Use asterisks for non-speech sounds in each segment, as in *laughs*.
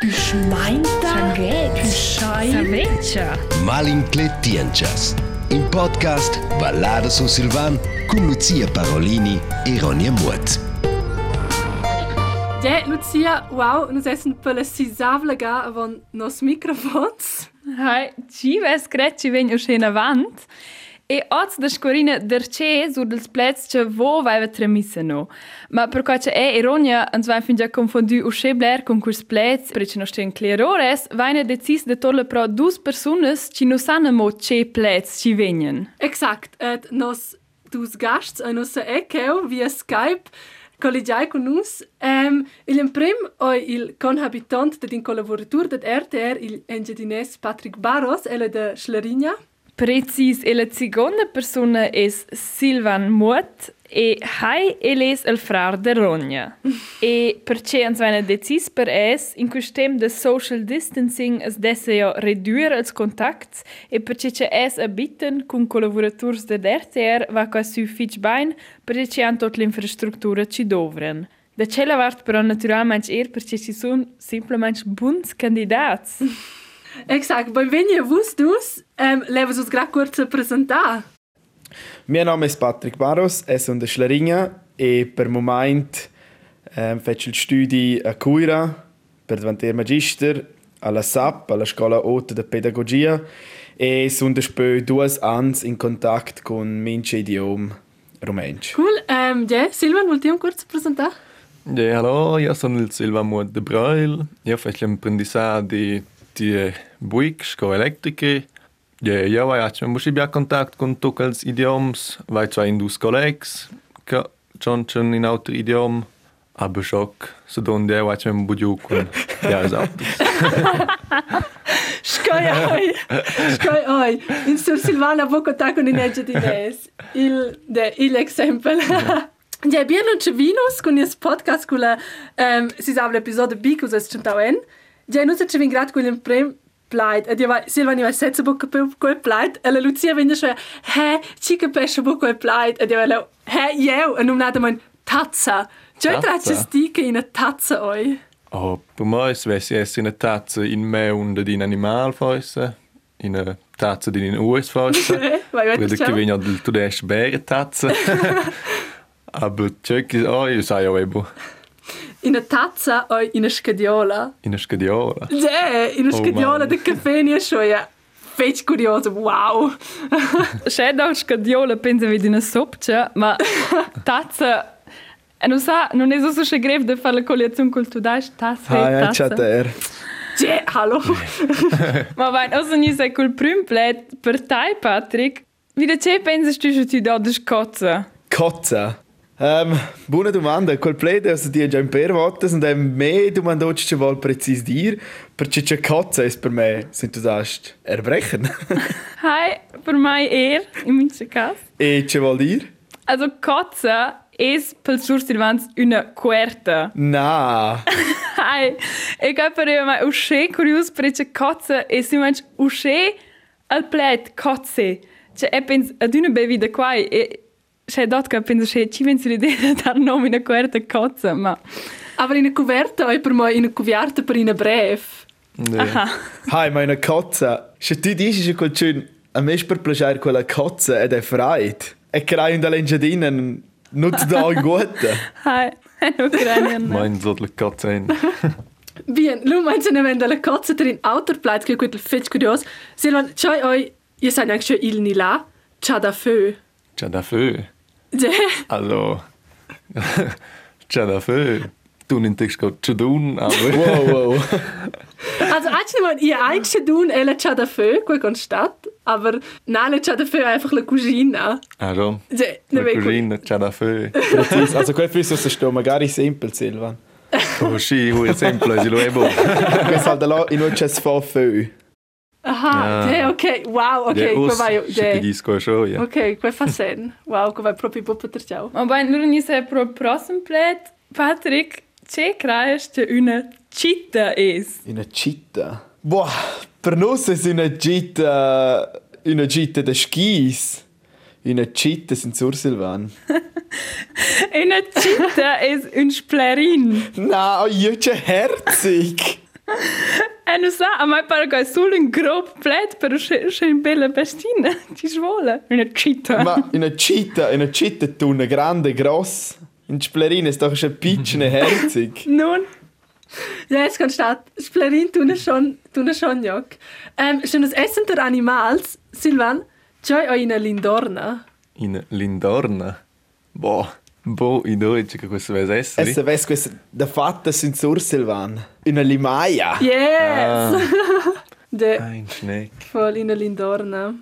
Püschein. Saveccia. Malincletienchas. In podcast Ballada su Silvan con Lucia Parolini e Ronja Mutt. Ja, Lucia, wow, nus essen per la sisavla ga avon nos microfons. Hai, ci ves grecci ven uscena avant. e atë dëshkurinë dërqe zurdëls plec që vovajve të remise no. Ma përka që e ironia në zvajnë finja konfondy u shebler konkurs plec për që në shtenë klerores, vajnë e decis dhe tolle pra dus personës që në sa në mo që plec që venjen. Eksakt, et nos dus gasht, nos e keu via Skype, collegiai con nus. Um, il imprem o il conhabitant de din collaborator de RTR, il engiadines Patrick Barros, ele de Schlerigna. Precis, e la seconda persona es Silvan Muot e hai eles el frar de Ronja. *laughs* e perché ans vaina decis per es in questem de social distancing es desse jo reduir els contacts e perché ce es abiten cun collaborators de RTR va qua su fitch bain perché han tot l'infrastruttura ci dovren. Da cella vart però naturalmente er perché ci sun simplement buns candidats. *laughs* Exakt, bei wenn ihr wusst dus, um, levas us gra kurz a presentar. Mein Name ist Patrick Barros, ich bin der Schleringa e per moment ähm, faccio il studi a Cuira per diventare magister alla SAP, alla Scuola Alta di Pedagogia e sono poi due anni in contatto con mince idiom rumänsch. Cool, um, ja, Silvan, wollt ihr kurz presentar? Ja, hallo, io sono il Silva Muot de Breuil. Io faccio l'apprendissage di, di buic, sco elettriche. Ja, io vai a musci bia contact con tutti els *laughs* idioms, vai zwar in dus collegs, che schon schon in altri idiom, aber schock, so don der vai zum budiu con ja esatto. Skoj oj, skoj oj. In sur Silvana bo contact con in engiadines. Il, de, il exempel. Ja, bien non ci vinus con il podcast con la um, si sa l'episodio Bicus es centauen. Ja, nu se ci vin grat con il prem plaid. Ed io vai, Silvani vai setze bo capel quel plaid. E la Lucia venne cioè, he, ci capesce bo quel plaid. Ed io vai, he, jeu. E non nada mein tazza. Tazza? traccia stica in a tazza oi. Oh, per me svessi essere una tazza in me und di un animal forse, in una tazza di un US forse. Vai, vai, Credo che venga del tudesche bere tazza. aber is, oh, io sai, io ebo in una tazza o in una scadiola. In una scadiola? Sì, yeah, in una oh, scadiola di caffè ne scioia. E Fec curioso, wow! *laughs* C'è da una scadiola, penso di una sopcia, ma *laughs* tazza... Eh, non sa, non è solo grev di fare la colazione col tuo dash, tazza e tazza. Ah, c'è terra. C'è, hallo! *laughs* ma vai, also non sei col primo plet per te, Patrick. Wie der Chef pensi tu, tu da das Kotze? Kotze? Ähm, buona domanda. Quel plede, also die già in per volte, und dann mehr du man dort schon mal präzis dir, perché c'è Kotze ist per me, sind du sagst, erbrechen. *laughs* Hi, per mai er, in mince cas. e c'è vuol dir? Also Kotze es pel sur Silvans una querta. Na. *laughs* Hi, e ga per io mai usce curios perché Kotze e si manch usce al plet Kotze. Cioè e pens ad una bevida qua e c'è dot che penso che ci pensi l'idea di dar nome una querta Kotze, ma Aber in a coverta oi per moi in a coviarta per in a brev. Nee. Hai, ma una Kotze. Se tu dici quel schön, a me per piacere quella Kotze ed è freit. E crai in l'engiadina, non da in gute. hi, no granian. Mein so le Katze. Bien, lu meinst du, wenn la Katze drin Auto bleibt, che quel fetch curios. Silvan, choi oi, ihr seid eigentlich schon il ni la, cha da Also, c'è da fö. Du nicht go zu tun, aber Wow, wow. also eigentlich mal ihr eigentlich tun, ella cha da feu, quel constat, aber nein, la cha da feu einfach la cucina. also, la ne ve cucina c'è da fö. Precis. Also quel fisso se sto magari simpel, Silvan. Oh, sì, esempio, si lo ebo. Quel salda là in un c'è sfo feu. Aha, Ja. ja, okay, wow, okay, Ja, quel us, vai, ci ja. disco schon, ja. Ok, quel fa sen. Wow, quel vai proprio po poter ciao. Ma bem, lura ni sei pro próximo plet. Patrick, c'è craias che una citta es. In una città. Boah, per nos è una città... Una città da skis. In una città in Sur Silvan. Una citta es un splerin. Na, io c'è herzig. *laughs* E non sa, a mai pare che è solo un grob plet, c'è una bella bestina. Ci svuole. Una città. Ma in einer Città, in einer tu eine grande, gross. In Splerin ist doch *laughs* schon pitschne herzig. Non. Ja, jetzt kannst du da. Splerin tun schon, tun schon Jock. Ähm, schon das Essen der Animals, Silvan, c'hai auch in Lindorna. In Lindorna. Boh, boh, in Deutsch che questo vuoi essere? Es weiss questa da fatta sind Sursilvan. In einer Limaia. Yes! *laughs* De, Ein Schneck. voll in Lindorna.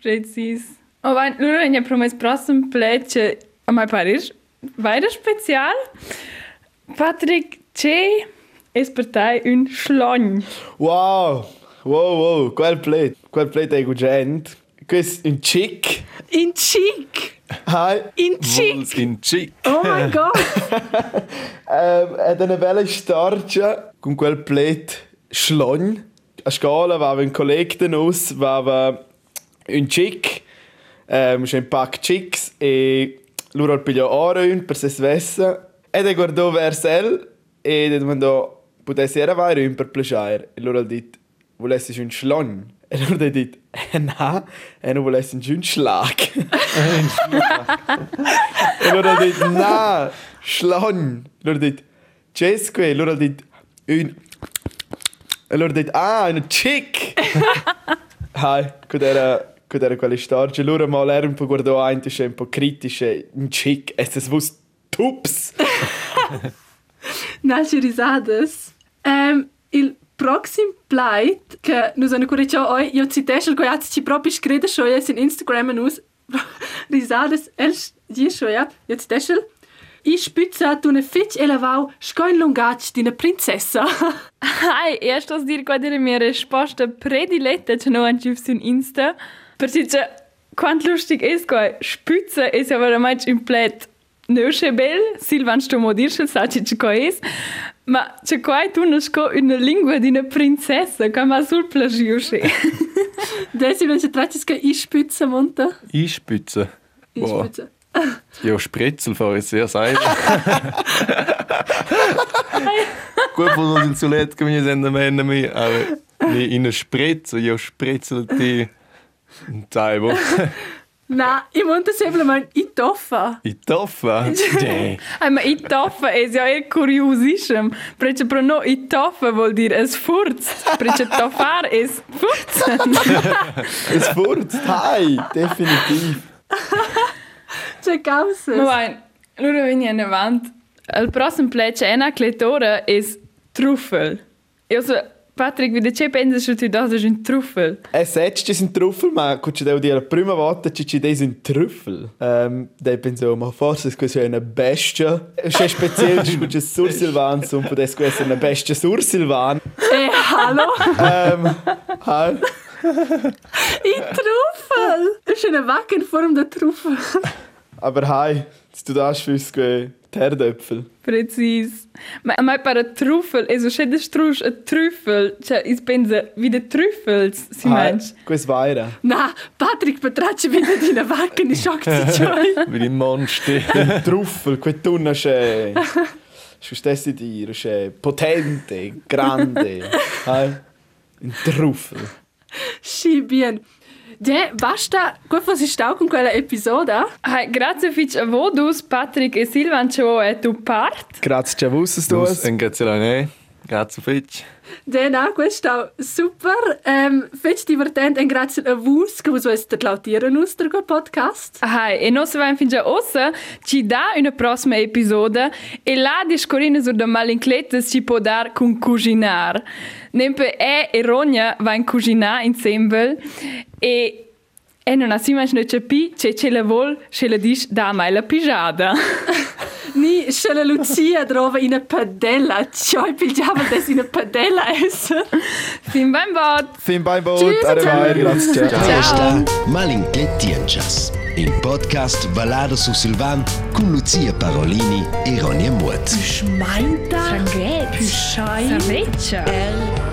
Precis. Oh, vai, loro hanno promesso prossimo plet, a mai pare is weiter special. Patrick, c'è es per te un schlogn. Wow! Wow, wow, quel plate. Quel plate è gugent. Questo è un chick. In Chic! Hi. In Chic! in Chic. Oh mein *laughs* Gott! Ähm, hat eine bella starcia con quel plate schlogn. A scuola aveva un collega da nos, aveva un chick, ähm, un pack chicks e loro ha pigliato oro per se svessa ed guardò verso el e gli domandò potessi era vai un per piacere e loro ha detto volessi un schlogn e loro ha detto eh no e non volessi un schlag e loro ha detto no schlogn loro ha detto Cesco e loro ha detto un e loro ha detto ah un chick Hai, quod era, quod era quella storia. Loro mal era un po' guardò avanti, un po' critische, un chick, es es vus tups. *laughs* Nasce risadas. Ähm, il proxim pleit, che nus hanno corricciato oi, io citesce il coiazzi ci proprio scrive in Instagram nus. *laughs* risadas, el schon ja, io citesce I spüzza tu ne fitch elevau scoin lungac di una princessa. Hai, *laughs* erst aus dir qual era mia risposta prediletta, che no anche su Insta. Perché c'è quanto lustig es qua spüzza es ja veramente un plet Nösche bel, Silvan sto modirschel sa ci es. Ma c'è qua tu non sco una lingua di una princessa, che ma sul plagiusche. *laughs* Desi, wenn sie tracis che i spüzza monta. Einspitzen. I Boah. spüzza. Ja, Spritzel fahre ich sehr selber. Gut, wo das in zuletzt kommen, sind die Männer mehr. Aber in einer Spritze, ja, Spritzel die Taibo. Na, *laughs* i monta semplicemente i toffa. I toffa. Deh. *laughs* Ai, ma i toffa es ja eher curiosissimo. Perché però no, i toffa vuol dire es furzt. Perché toffar es furzen. *laughs* Es furzt, hi, definitiv. C'è causa. Ma vai, loro vengono avanti. Il prossimo plecce è una cletora es truffel. E also, Patrick, wie ce pensi tu das ist un truffel? Es setzt es in Trüffel, ma devo dire la prima volta ci ci des in Trüffel. Ähm, dei penso, ma forse è una bestia. C'è speciale, ci cucci sursilvan, so un po' des questo è una bestia sursilvan. Eh, hallo? Ähm, hi. I Truffel! Das ist eine Wackenform der Truffel. Aber hi, du das fürs Terdöpfel. Precis. Ma a me pare truffel, e so c'è de strusch a truffel, cioè is pensa wie de truffels, si mensch. questo vaira. Na, Patrick betracci wieder deine Wacken, ich schock sie *laughs* schon. Wie die Monster. *laughs* Truffel, quel tunna c'è... Scu stessi dire, c'è potente, grande. *laughs* Hi. Un truffel. Bien. De, basta, questo si sta con quella episoda. Hai, grazie a vodus, Patrick e Silvan, ciao e tu part. Grazie, du Dus, es? en grazie a lei. Grazie Fitch. De, na, questo super. Ähm, fetch divertente e grazie a vos che vos volete lautieren us der podcast. Hai, e se vai fin già ossa, ci dà una prossima episoda e là discorrine sur da malinclettes ci può dar con cucinar. Nempe e e Ronja va in cucinar insieme e e non ha si mai non capi che ce la vol, ce la dis da mai la pigiada. *laughs* Ni scella Lucia trova in padella. Ciao, pigliava des in padella essen. Fin beim Bad! Fin beim Boot, Tschüss, arrivai, ciao. grazie, ciao. Questa Malincletienchas, in podcast Ballada su Silvan con Lucia Parolini e Ronja Mutt. Schmeinta? Sanguet! Pischai? Saveccia! LP